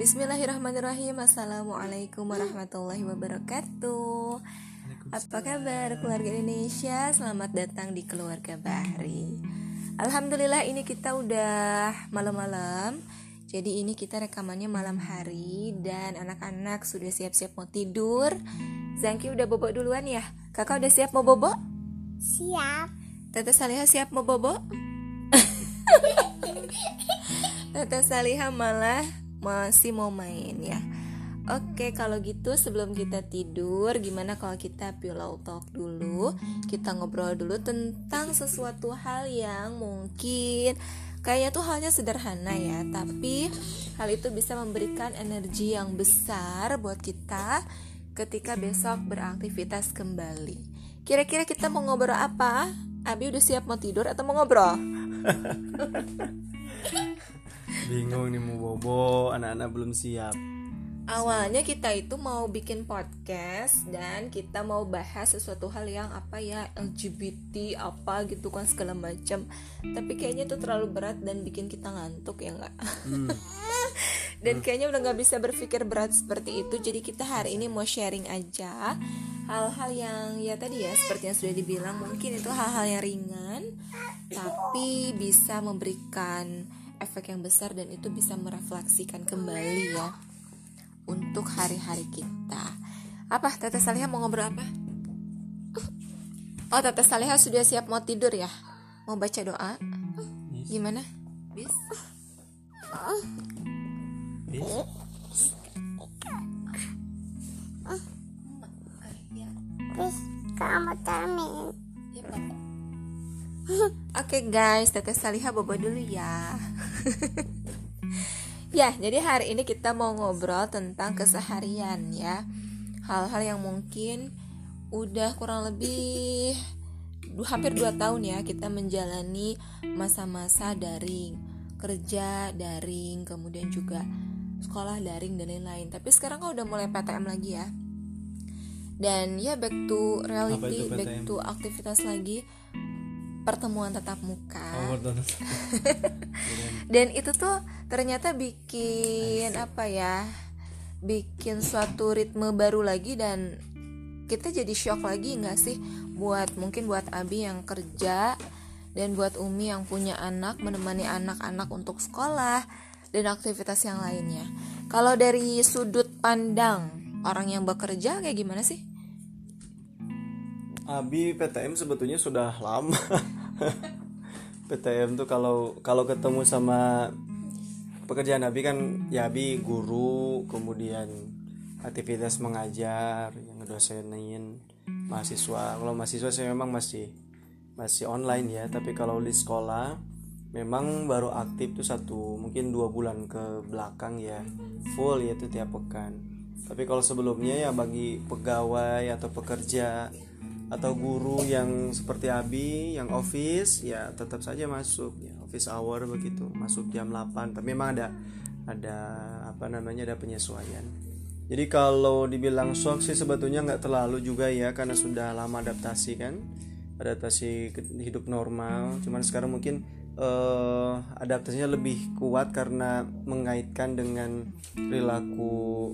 Bismillahirrahmanirrahim. Assalamualaikum warahmatullahi wabarakatuh. Apa kabar keluarga Indonesia? Selamat datang di keluarga Bahri. Alhamdulillah ini kita udah malam-malam. Jadi ini kita rekamannya malam hari Dan anak-anak sudah siap-siap mau tidur. Zangki udah bobok duluan ya? Kakak udah siap mau bobok? Siap. Tete Saliha siap mau bobok? Tete Saliha malah masih mau main ya Oke kalau gitu sebelum kita tidur Gimana kalau kita pillow talk dulu Kita ngobrol dulu tentang sesuatu hal yang mungkin Kayaknya tuh halnya sederhana ya Tapi hal itu bisa memberikan energi yang besar buat kita Ketika besok beraktivitas kembali Kira-kira kita mau ngobrol apa? Abi udah siap mau tidur atau mau ngobrol? bingung nih mau bobo anak-anak belum siap Awalnya kita itu mau bikin podcast dan kita mau bahas sesuatu hal yang apa ya LGBT apa gitu kan segala macam. Tapi kayaknya itu terlalu berat dan bikin kita ngantuk ya nggak? hmm. dan kayaknya udah nggak bisa berpikir berat seperti itu. Jadi kita hari ini mau sharing aja hal-hal yang ya tadi ya seperti yang sudah dibilang mungkin itu hal-hal yang ringan tapi bisa memberikan efek yang besar dan itu bisa merefleksikan kembali ya untuk hari-hari kita. Apa Tete Saliha mau ngobrol apa? Oh Tete Saliha sudah siap mau tidur ya? Mau baca doa? Gimana? Bis? Bis? Kamu. Oke guys, Tete Saliha bobo dulu ya. ya, jadi hari ini kita mau ngobrol tentang keseharian ya. Hal-hal yang mungkin udah kurang lebih hampir 2 tahun ya kita menjalani masa-masa daring, kerja daring, kemudian juga sekolah daring dan lain-lain. Tapi sekarang kan udah mulai PTM lagi ya. Dan ya back to reality, back to aktivitas lagi pertemuan tatap muka. Oh. Dan itu tuh ternyata bikin apa ya? Bikin suatu ritme baru lagi dan kita jadi shock lagi nggak sih buat mungkin buat Abi yang kerja dan buat Umi yang punya anak menemani anak-anak untuk sekolah dan aktivitas yang lainnya. Kalau dari sudut pandang orang yang bekerja kayak gimana sih? Abi PTM sebetulnya sudah lama. PTM tuh kalau kalau ketemu sama pekerjaan Abi kan ya Abi guru, kemudian aktivitas mengajar, yang ngedosenin mahasiswa. Kalau mahasiswa saya memang masih masih online ya, tapi kalau di sekolah memang baru aktif tuh satu mungkin dua bulan ke belakang ya full yaitu tiap pekan. Tapi kalau sebelumnya ya bagi pegawai atau pekerja atau guru yang seperti Abi yang office ya tetap saja masuk ya office hour begitu masuk jam 8 tapi memang ada ada apa namanya ada penyesuaian. Jadi kalau dibilang shock sih sebetulnya nggak terlalu juga ya karena sudah lama adaptasi kan adaptasi hidup normal. Cuman sekarang mungkin eh, adaptasinya lebih kuat karena mengaitkan dengan perilaku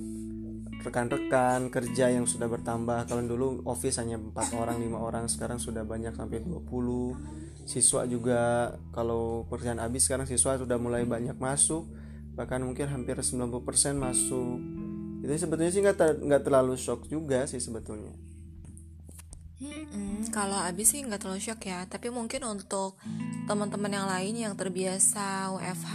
rekan-rekan kerja yang sudah bertambah. Kalau dulu office hanya empat orang lima orang sekarang sudah banyak sampai 20 siswa juga kalau pekerjaan habis sekarang siswa sudah mulai banyak masuk. Bahkan mungkin hampir 90% masuk. Itu sebetulnya sih nggak ter- nggak terlalu shock juga sih sebetulnya. Mm, kalau Abi sih nggak terlalu shock ya, tapi mungkin untuk teman-teman yang lain yang terbiasa WFH,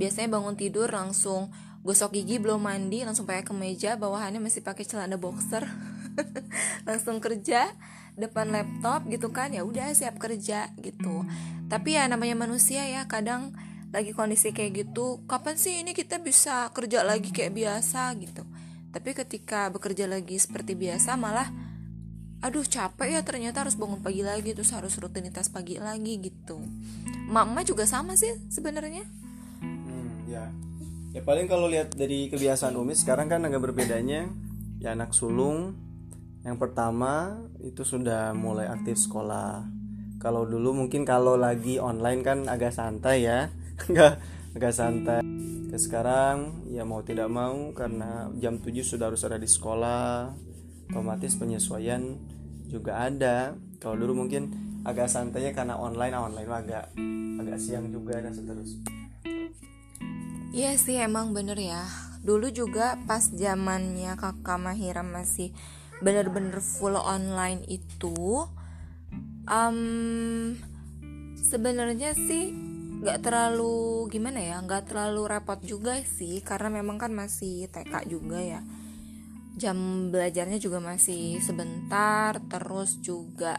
biasanya bangun tidur langsung gosok gigi belum mandi, langsung pakai kemeja, bawahannya masih pakai celana boxer, langsung kerja depan laptop gitu kan, ya udah siap kerja gitu. Tapi ya namanya manusia ya, kadang lagi kondisi kayak gitu, kapan sih ini kita bisa kerja lagi kayak biasa gitu. Tapi ketika bekerja lagi seperti biasa malah aduh capek ya ternyata harus bangun pagi lagi terus harus rutinitas pagi lagi gitu mama juga sama sih sebenarnya. Ya paling kalau lihat dari kebiasaan Umi sekarang kan agak berbedanya ya anak sulung yang pertama itu sudah mulai aktif sekolah. Kalau dulu mungkin kalau lagi online kan agak santai ya. Enggak agak santai ya sekarang ya mau tidak mau karena jam 7 sudah harus ada di sekolah otomatis penyesuaian juga ada kalau dulu mungkin agak santainya karena online ah, online agak agak siang juga dan seterusnya Iya sih emang bener ya. Dulu juga pas zamannya kakak Mahira masih bener-bener full online itu um, Sebenarnya sih nggak terlalu gimana ya nggak terlalu repot juga sih karena memang kan masih TK juga ya. Jam belajarnya juga masih sebentar terus juga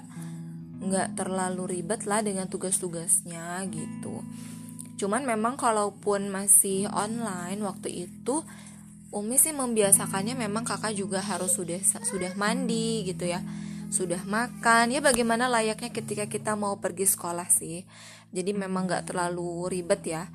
nggak terlalu ribet lah dengan tugas-tugasnya gitu cuman memang kalaupun masih online waktu itu Umi sih membiasakannya memang kakak juga harus sudah sudah mandi gitu ya sudah makan. Ya bagaimana layaknya ketika kita mau pergi sekolah sih. Jadi memang nggak terlalu ribet ya.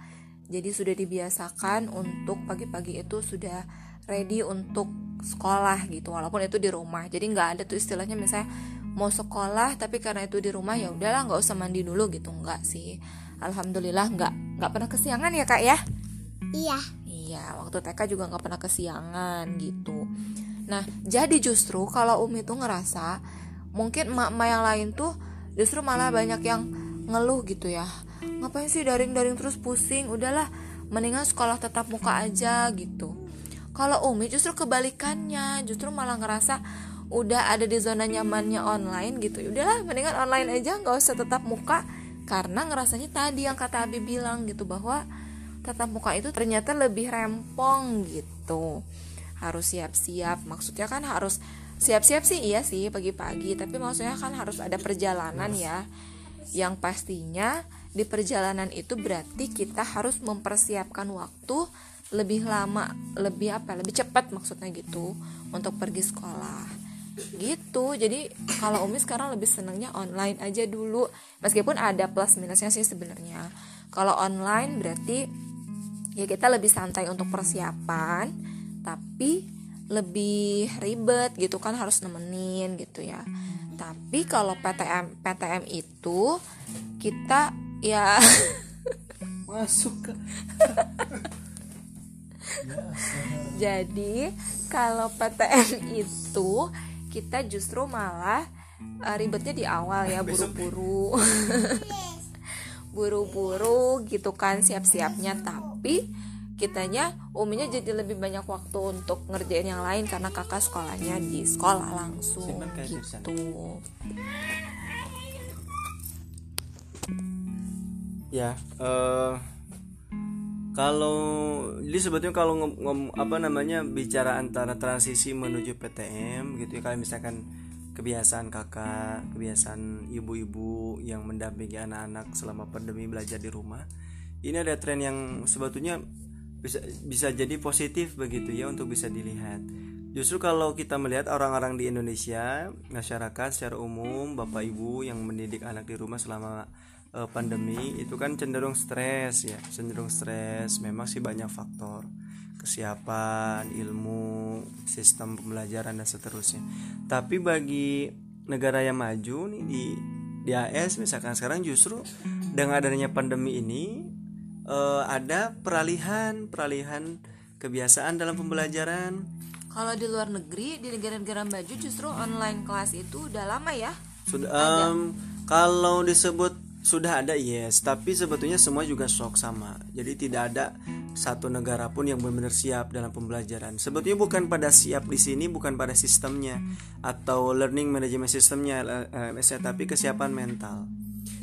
Jadi sudah dibiasakan untuk pagi-pagi itu sudah ready untuk sekolah gitu walaupun itu di rumah. Jadi nggak ada tuh istilahnya misalnya mau sekolah tapi karena itu di rumah ya udahlah nggak usah mandi dulu gitu. Nggak sih alhamdulillah nggak nggak pernah kesiangan ya kak ya? Iya. Iya waktu TK juga nggak pernah kesiangan gitu. Nah jadi justru kalau Umi tuh ngerasa mungkin emak-emak yang lain tuh justru malah banyak yang ngeluh gitu ya. Ngapain sih daring-daring terus pusing? Udahlah mendingan sekolah tetap muka aja gitu. Kalau Umi justru kebalikannya, justru malah ngerasa udah ada di zona nyamannya online gitu. Udahlah, mendingan online aja, nggak usah tetap muka karena ngerasanya tadi yang kata Abi bilang gitu bahwa tatap muka itu ternyata lebih rempong gitu. Harus siap-siap, maksudnya kan harus siap-siap sih iya sih pagi-pagi, tapi maksudnya kan harus ada perjalanan ya. Yang pastinya di perjalanan itu berarti kita harus mempersiapkan waktu lebih lama lebih apa lebih cepat maksudnya gitu untuk pergi sekolah gitu. Jadi kalau Umi sekarang lebih senangnya online aja dulu. Meskipun ada plus minusnya sih sebenarnya. Kalau online berarti ya kita lebih santai untuk persiapan tapi lebih ribet gitu kan harus nemenin gitu ya. Tapi kalau PTM PTM itu kita ya masuk ke Jadi kalau PTN itu kita justru malah uh, ribetnya di awal ya buru-buru. Buru-buru gitu kan siap-siapnya tapi kitanya uminya jadi lebih banyak waktu untuk ngerjain yang lain karena kakak sekolahnya di sekolah langsung gitu. Ya, uh, kalau jadi sebetulnya kalau ngom, ngom, apa namanya bicara antara transisi menuju PTM gitu ya kalau misalkan kebiasaan kakak kebiasaan ibu-ibu yang mendampingi anak-anak selama pandemi belajar di rumah ini ada tren yang sebetulnya bisa bisa jadi positif begitu ya untuk bisa dilihat. Justru kalau kita melihat orang-orang di Indonesia masyarakat secara umum bapak ibu yang mendidik anak di rumah selama uh, pandemi itu kan cenderung stres ya cenderung stres. Memang sih banyak faktor. Kesiapan ilmu sistem pembelajaran dan seterusnya. Tapi bagi negara yang maju nih di di AS misalkan sekarang justru dengan adanya pandemi ini uh, ada peralihan peralihan kebiasaan dalam pembelajaran. Kalau di luar negeri di negara-negara maju justru online kelas itu udah lama ya? Sudah um, kalau disebut sudah ada yes. Tapi sebetulnya semua juga shock sama. Jadi tidak ada satu negara pun yang benar-benar siap dalam pembelajaran. Sebetulnya bukan pada siap di sini bukan pada sistemnya atau learning management sistemnya LMS tapi kesiapan mental.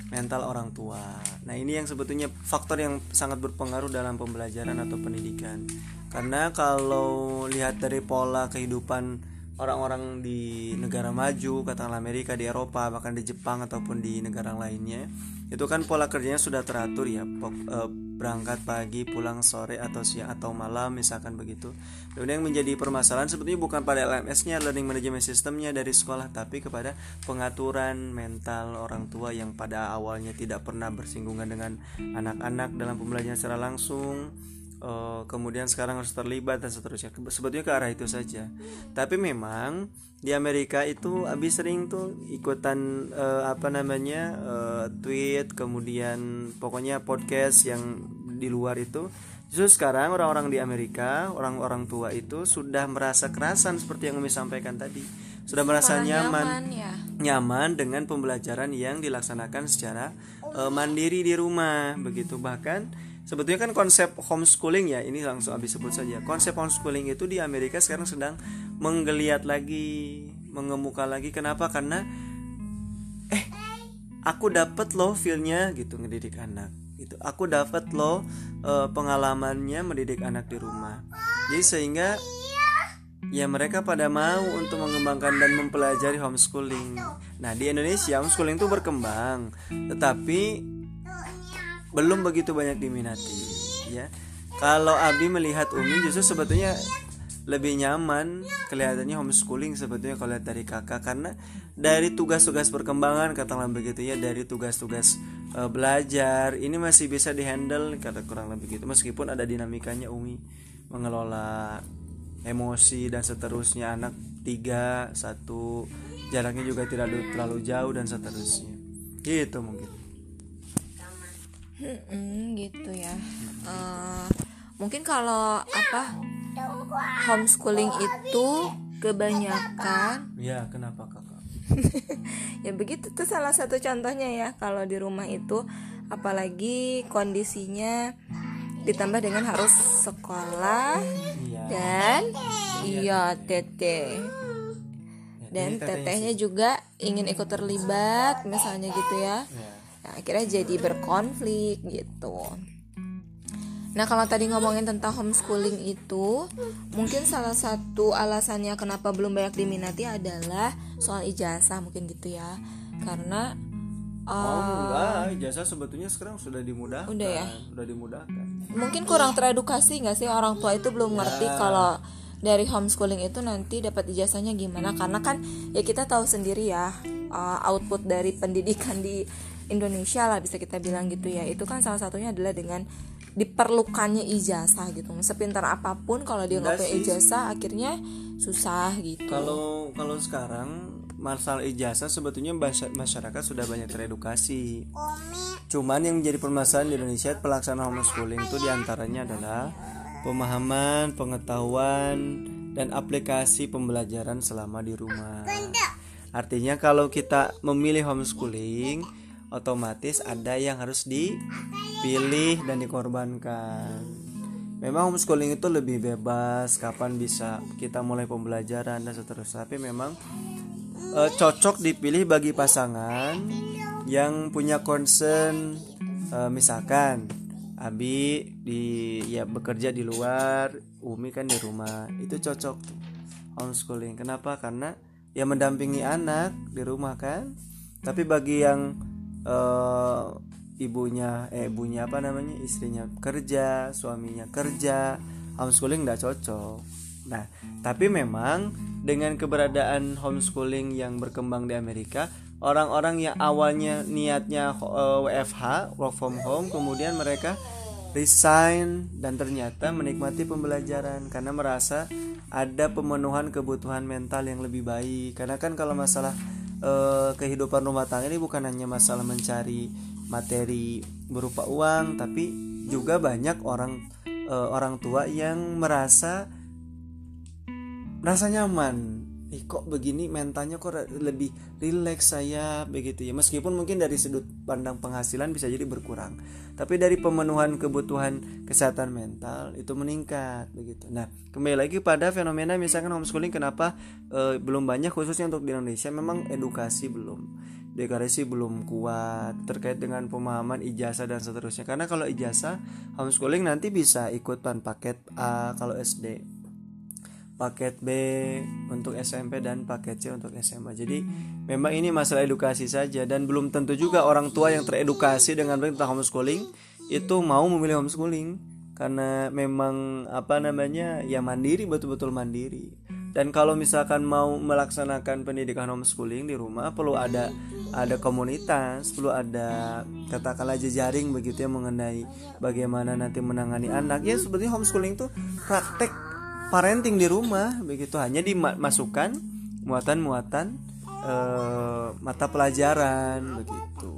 Mental orang tua. Nah ini yang sebetulnya faktor yang sangat berpengaruh dalam pembelajaran atau pendidikan. Karena kalau lihat dari pola kehidupan orang-orang di negara maju katakanlah Amerika di Eropa bahkan di Jepang ataupun di negara lainnya itu kan pola kerjanya sudah teratur ya eh, berangkat pagi pulang sore atau siang atau malam misalkan begitu. Dan yang menjadi permasalahan sebetulnya bukan pada LMS-nya learning management systemnya dari sekolah tapi kepada pengaturan mental orang tua yang pada awalnya tidak pernah bersinggungan dengan anak-anak dalam pembelajaran secara langsung uh, kemudian sekarang harus terlibat dan seterusnya. Sebetulnya ke arah itu saja. Tapi memang di Amerika itu habis sering tuh ikutan uh, apa namanya uh, tweet kemudian pokoknya podcast yang di luar itu. Justru sekarang orang-orang di Amerika orang-orang tua itu sudah merasa kerasan seperti yang Umi sampaikan tadi. Sudah merasa nyaman nyaman. ya? Nyaman dengan pembelajaran yang dilaksanakan secara eh, mandiri di rumah begitu. Bahkan sebetulnya kan konsep homeschooling ya ini langsung habis sebut saja. Konsep homeschooling itu di Amerika sekarang sedang menggeliat lagi mengemuka lagi. Kenapa? Karena eh aku dapat loh feelnya gitu ngedidik anak. Gitu. Aku dapat loh eh, pengalamannya mendidik anak di rumah. Jadi sehingga ya mereka pada mau untuk mengembangkan dan mempelajari homeschooling. Nah di Indonesia homeschooling itu berkembang, tetapi belum begitu banyak diminati. Ya, kalau Abi melihat Umi justru sebetulnya lebih nyaman kelihatannya homeschooling sebetulnya kalau lihat dari kakak. Karena dari tugas-tugas perkembangan katakanlah begitu ya dari tugas-tugas eh, belajar ini masih bisa dihandle kata kurang lebih gitu. Meskipun ada dinamikanya Umi mengelola emosi dan seterusnya anak tiga satu jaraknya juga tidak terlalu jauh dan seterusnya. Gitu mungkin Mm-mm, gitu ya. Eh, mungkin kalau apa homeschooling itu kebanyakan ya kenapa kakak? Ya begitu tuh salah satu contohnya ya kalau di rumah itu. Apalagi kondisinya ditambah dengan harus sekolah iya. dan iya teteh. Ya, dan tetehnya juga ingin ikut terlibat misalnya gitu ya. Ya. Nah, akhirnya jadi berkonflik gitu. Nah, kalau tadi ngomongin tentang homeschooling itu, mungkin salah satu alasannya kenapa belum banyak diminati adalah soal ijazah mungkin gitu ya. Karena Oh uh, enggak, ijazah sebetulnya sekarang sudah dimudahkan. Udah ya? Sudah dimudahkan. mungkin kurang teredukasi nggak sih orang tua itu belum ngerti kalau dari homeschooling itu nanti dapat ijazahnya gimana karena kan ya kita tahu sendiri ya uh, output dari pendidikan di Indonesia lah bisa kita bilang gitu ya itu kan salah satunya adalah dengan diperlukannya ijazah gitu sepintar apa pun kalau dia nggak punya ijazah akhirnya susah gitu Kalau kalau sekarang masalah ijazah sebetulnya masyarakat sudah banyak teredukasi. Cuman yang menjadi permasalahan di Indonesia pelaksanaan homeschooling itu di antaranya adalah pemahaman, pengetahuan, dan aplikasi pembelajaran selama di rumah. Artinya kalau kita memilih homeschooling, otomatis ada yang harus dipilih dan dikorbankan. Memang homeschooling itu lebih bebas, kapan bisa kita mulai pembelajaran dan seterusnya. Tapi memang eh, cocok dipilih bagi pasangan yang punya concern, eh, misalkan Abi di ya bekerja di luar, Umi kan di rumah, itu cocok homeschooling. Kenapa? Karena ya mendampingi anak di rumah kan. Tapi bagi yang eh, ibunya eh ibunya apa namanya? Istrinya kerja suaminya kerja. Homeschooling nggak cocok. Nah tapi memang dengan keberadaan homeschooling yang berkembang di Amerika orang-orang yang awalnya niatnya eh, WFH work from home kemudian mereka resign dan ternyata menikmati pembelajaran karena merasa ada pemenuhan kebutuhan mental yang lebih baik. Karena kan kalau masalah eh, kehidupan rumah tangga ini bukan hanya masalah mencari materi berupa uang tapi juga banyak orang eh, orang tua yang merasa merasa nyaman Ih, kok begini mentalnya kok lebih rileks saya begitu ya. Meskipun mungkin dari sudut pandang penghasilan bisa jadi berkurang tapi dari pemenuhan kebutuhan kesehatan mental itu meningkat begitu. Nah kembali lagi pada fenomena misalkan homeschooling kenapa eh, belum banyak khususnya untuk di Indonesia memang edukasi belum deklarasi belum kuat terkait dengan pemahaman ijazah dan seterusnya. Karena kalau ijazah homeschooling nanti bisa ikutan paket A kalau SD paket B untuk SMP dan paket C untuk SMA. Jadi memang ini masalah edukasi saja dan belum tentu juga orang tua yang teredukasi dengan tentang homeschooling itu mau memilih homeschooling karena memang apa namanya ya mandiri betul-betul mandiri. Dan kalau misalkan mau melaksanakan pendidikan homeschooling di rumah perlu ada ada komunitas, perlu ada katakanlah jejaring begitu ya mengenai bagaimana nanti menangani anak. Ya sebetulnya homeschooling itu praktek parenting di rumah begitu. Hanya dimasukkan muatan-muatan eh, mata pelajaran begitu.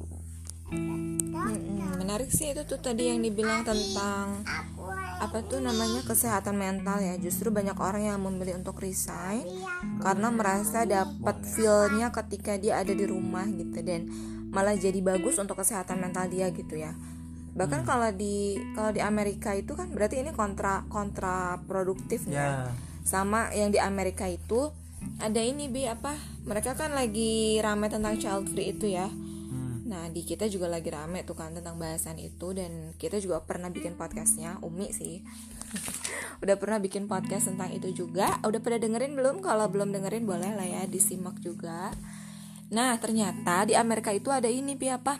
Menarik sih itu tuh tadi yang dibilang tentang apa tuh namanya kesehatan mental ya. Justru banyak orang yang memilih untuk resign karena merasa dapat feelnya ketika dia ada di rumah gitu. Dan malah jadi bagus untuk kesehatan mental dia gitu ya bahkan kalau di kalau di Amerika itu kan berarti ini kontra kontraproduktif ya. Ya. Sama yang di Amerika itu ada ini bi apa mereka kan lagi rame tentang child free itu ya. Hmm. Nah di kita juga lagi rame tuh kan tentang bahasan itu dan kita juga pernah bikin podcastnya Umi sih. Udah pernah bikin podcast tentang itu juga. Udah pada dengerin belum? Kalau belum dengerin boleh lah ya disimak juga. Nah ternyata di Amerika itu ada ini Pi apa?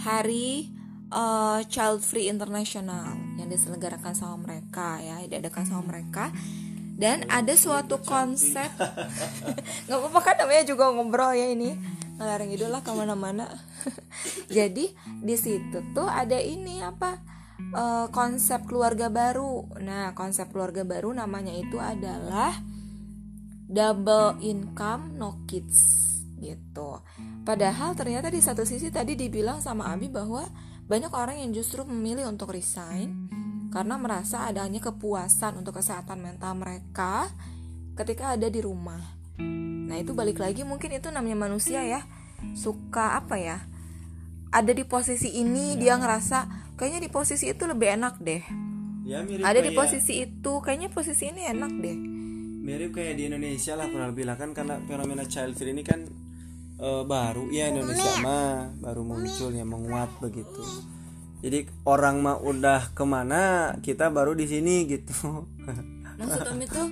Hari eh, Child Free International Yang diselenggarakan sama mereka ya Diadakan sama mereka. Dan ada suatu konsep nggak apa-apa kan namanya juga ngobrol ya ini. Ngelarang itu lah ke mana-mana. Jadi di situ tuh ada ini apa eh, konsep keluarga baru. Nah konsep keluarga baru namanya itu adalah double income no kids gitu. Padahal ternyata di satu sisi tadi dibilang sama Abi bahwa banyak orang yang justru memilih untuk resign karena merasa adanya kepuasan untuk kesehatan mental mereka ketika ada di rumah. Nah, itu balik lagi mungkin itu namanya manusia ya. Suka apa ya? Ada di posisi ini dia ngerasa kayaknya di posisi itu lebih enak deh. ya mirip Ada di posisi itu kayaknya posisi ini enak deh. mirip kayak di Indonesia lah kurang lebih lah kan karena fenomena child free ini kan eh, baru ya Indonesia mah baru muncul ya menguat begitu jadi orang mah udah ke mana kita baru di sini gitu Maksud Om itu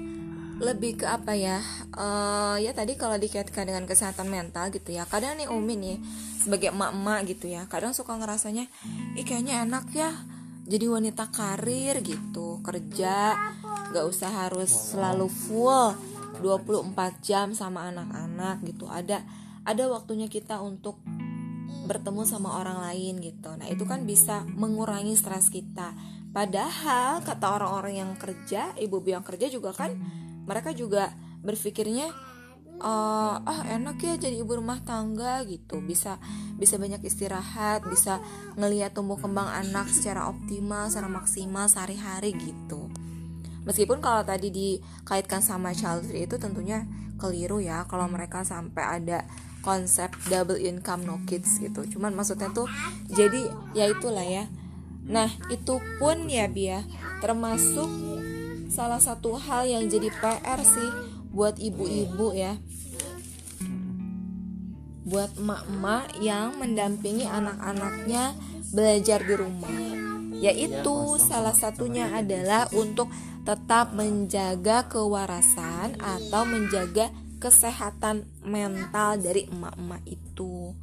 lebih ke apa ya? Eh ya tadi kalau dikaitkan dengan kesehatan mental gitu ya. Kadang nih Umi nih sebagai emak-emak gitu ya. Kadang suka ngerasanya, ih kayaknya enak ya jadi wanita karir gitu, kerja nggak usah harus selalu full 24 jam sama anak-anak gitu. Ada ada waktunya kita untuk bertemu sama orang lain gitu. Nah, itu kan bisa mengurangi stres kita. Padahal kata orang-orang yang kerja, ibu-ibu yang kerja juga kan mereka juga berpikirnya eh, ah enak ya jadi ibu rumah tangga gitu. Bisa bisa banyak istirahat, bisa ngelihat tumbuh kembang anak secara optimal, secara maksimal sehari-hari gitu. Meskipun kalau tadi dikaitkan sama child itu tentunya keliru ya kalau mereka sampai ada konsep double income no kids gitu. Cuman maksudnya tuh jadi ya itulah ya. Nah, itu pun ya Bia termasuk salah satu hal yang jadi PR sih buat ibu-ibu ya. Buat emak-emak yang mendampingi anak-anaknya belajar di rumah. Yaitu salah satunya adalah untuk tetap menjaga kewarasan atau menjaga kesehatan mental dari emak-emak itu.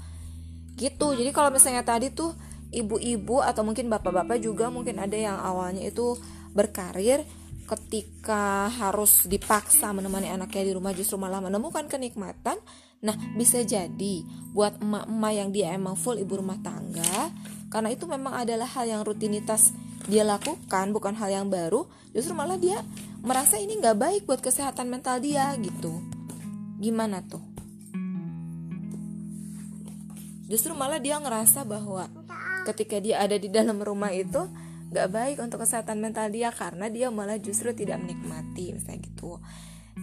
Gitu. Jadi kalau misalnya tadi tuh ibu-ibu atau mungkin bapak-bapak juga mungkin ada yang awalnya itu berkarir ketika harus dipaksa menemani anaknya di rumah justru malah menemukan kenikmatan. Nah, bisa jadi buat emak-emak yang dia emang full ibu rumah tangga, karena itu memang adalah hal yang rutinitas dia lakukan, bukan hal yang baru, justru malah dia merasa ini nggak baik buat kesehatan mental dia gitu. Gimana tuh? Justru malah dia ngerasa bahwa ketika dia ada di dalam rumah itu gak baik untuk kesehatan mental dia karena dia malah justru tidak menikmati misalnya gitu.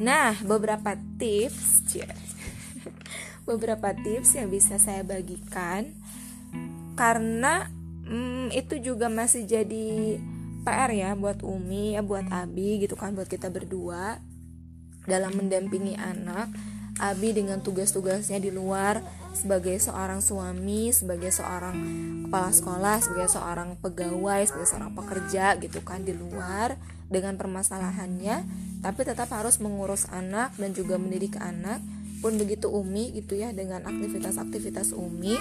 Nah, beberapa tips, beberapa tips yang bisa saya bagikan karena hmm, itu juga masih jadi PR ya buat Umi ya buat Abi gitu kan buat kita berdua dalam mendampingi anak Abi dengan tugas-tugasnya di luar sebagai seorang suami, sebagai seorang kepala sekolah, sebagai seorang pegawai, sebagai seorang pekerja gitu kan di luar dengan permasalahannya, tapi tetap harus mengurus anak dan juga mendidik anak. Pun begitu Umi gitu ya dengan aktivitas-aktivitas Umi,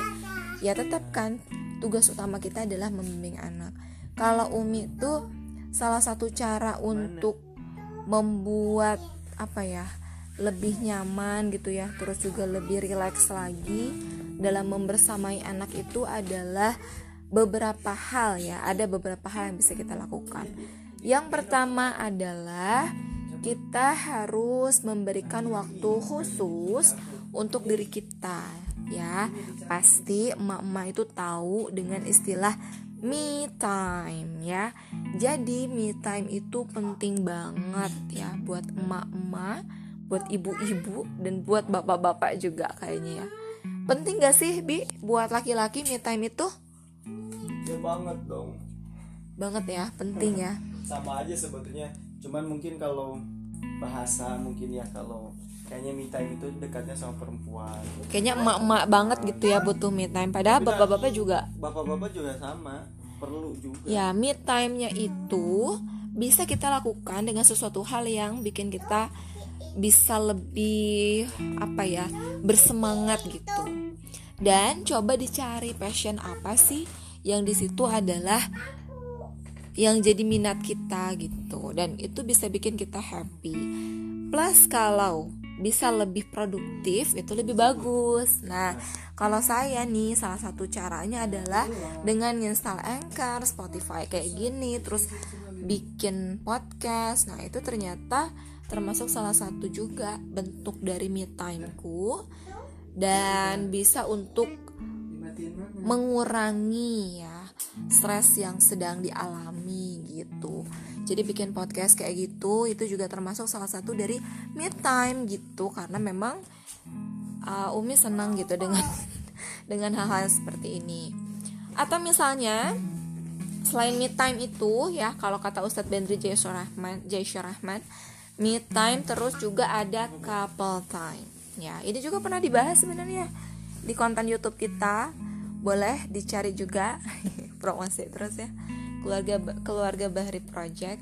ya tetap kan tugas utama kita adalah membimbing anak. Kalau Umi itu salah satu cara untuk membuat apa ya lebih nyaman gitu ya terus juga lebih rileks lagi dalam membersamai anak itu adalah beberapa hal ya ada beberapa hal yang bisa kita lakukan. Yang pertama adalah kita harus memberikan waktu khusus untuk diri kita ya. Pasti emak-emak itu tahu dengan istilah me time ya. Jadi me time itu penting banget ya. Buat emak-emak buat ibu-ibu dan buat bapak-bapak juga kayaknya ya. Penting gak sih bi buat laki-laki me time itu? Ya banget dong. Banget ya. Penting ya. Sama aja sebetulnya. Cuman mungkin kalau bahasa mungkin ya kalau kayaknya me time itu dekatnya sama perempuan. Kayaknya emak-emak banget gitu ya butuh me time. Padahal bapak-bapak juga bapak-bapak juga sama. Perlu juga. Ya me time-nya itu bisa kita lakukan dengan sesuatu hal yang bikin kita bisa lebih apa ya bersemangat gitu. Dan coba dicari passion apa sih yang di situ adalah yang jadi minat kita gitu. Dan itu bisa bikin kita happy. Plus kalau bisa lebih produktif itu lebih bagus. Nah kalau saya nih salah satu caranya adalah dengan install Anchor, Spotify kayak gini terus bikin podcast. Nah itu ternyata termasuk salah satu juga bentuk dari me timeku dan bisa untuk mengurangi ya stres yang sedang dialami gitu. Jadi bikin podcast kayak gitu itu juga termasuk salah satu dari me time gitu karena memang uh, Umi senang gitu dengan dengan hal-hal seperti ini. Atau misalnya selain me time itu ya kalau kata Ustadz Bendri Jaisyur Rahman, Jaisyur Rahman, me time terus juga ada couple time. Ya, ini juga pernah dibahas sebenarnya di konten YouTube kita. Boleh dicari juga promosi terus ya. Keluarga keluarga Bahri Project.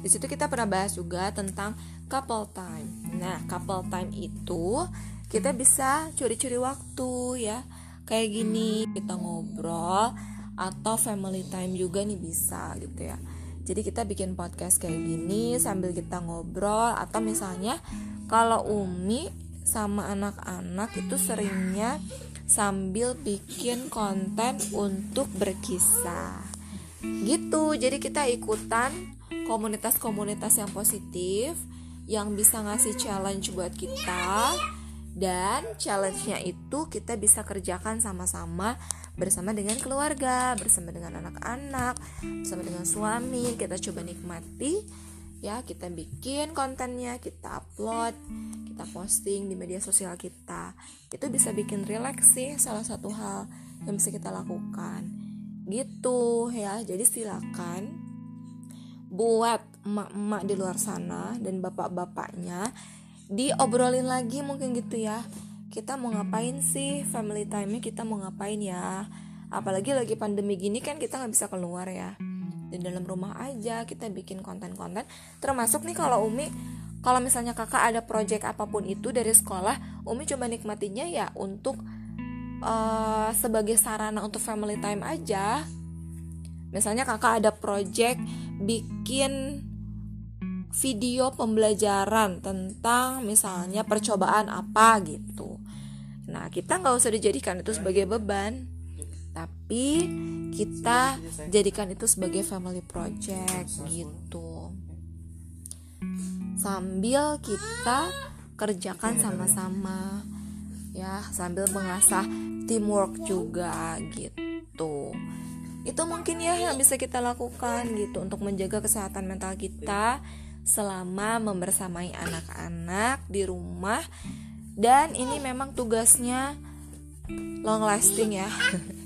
Di situ kita pernah bahas juga tentang couple time. Nah, couple time itu kita bisa curi-curi waktu ya. Kayak gini kita ngobrol atau family time juga nih bisa gitu ya. Jadi kita bikin podcast kayak gini sambil kita ngobrol atau misalnya kalau Umi sama anak-anak itu seringnya sambil bikin konten untuk berkisah. Gitu. Jadi kita ikutan komunitas-komunitas yang positif yang bisa ngasih challenge buat kita dan challenge-nya itu kita bisa kerjakan sama-sama bersama dengan keluarga, bersama dengan anak-anak, bersama dengan suami. Kita coba nikmati ya, kita bikin kontennya, kita upload, kita posting di media sosial kita. Itu bisa bikin rileks sih salah satu hal yang bisa kita lakukan. Gitu ya. Jadi silakan buat emak-emak di luar sana dan bapak-bapaknya diobrolin lagi mungkin gitu ya. Kita mau ngapain sih? Family time-nya kita mau ngapain ya? Apalagi lagi pandemi gini kan kita nggak bisa keluar ya. Di dalam rumah aja kita bikin konten-konten. Termasuk nih kalau Umi kalau misalnya kakak ada project apa pun itu dari sekolah Umi coba nikmatinya ya untuk uh, sebagai sarana untuk family time aja misalnya kakak ada project bikin video pembelajaran tentang misalnya percobaan apa gitu. Nah kita nggak usah dijadikan itu sebagai beban, tapi kita jadikan itu sebagai family project gitu. Sambil kita kerjakan sama-sama, ya sambil mengasah teamwork juga gitu. Itu mungkin ya yang bisa kita lakukan gitu untuk menjaga kesehatan mental kita selama membersamai anak-anak di rumah. Dan ini memang tugasnya long lasting ya.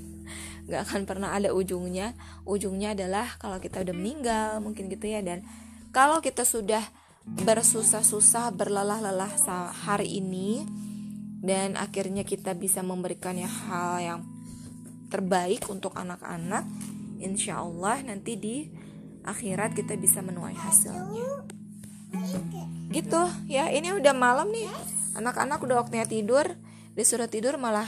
Nggak akan pernah ada ujungnya. Ujungnya adalah kalau kita udah meninggal mungkin gitu ya. Dan kalau kita sudah bersusah-susah berlelah-lelah hari ini dan akhirnya kita bisa memberikan ya hal yang terbaik untuk anak-anak. Insya Allah nanti di akhirat kita bisa menuai hasilnya. Gitu. Ya ini udah malam nih. Anak-anak udah waktunya tidur. Disuruh tidur malah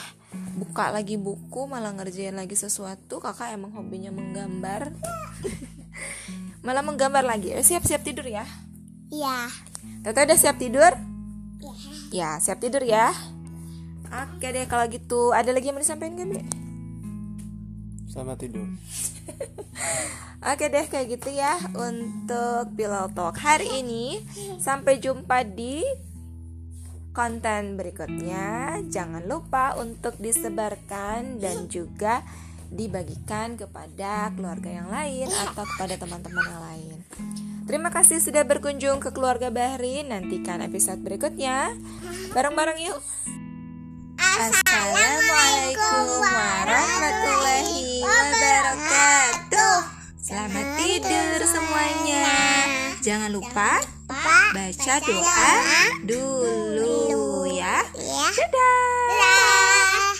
buka lagi buku malah ngerjain lagi sesuatu. Kakak emang hobinya menggambar. Malah menggambar lagi. Eh, siap-siap tidur ya? Iya. Tete udah siap tidur? Iya. ya siap tidur ya oke deh kalau gitu ada lagi yang mau disampaikan gak Bi? sama tidur Oke deh kayak gitu ya untuk Pillow Talk hari ini. Sampai jumpa di konten berikutnya. Jangan lupa untuk disebarkan dan juga dibagikan kepada keluarga yang lain atau kepada teman-teman yang lain. Terima kasih sudah berkunjung ke keluarga Bahri. Nantikan episode berikutnya. Bareng-bareng yuk. Assalamualaikum warahmatullahi wabarakatuh. Selamat tidur semuanya. Jangan lupa baca doa dulu ya. Ya. Dadah.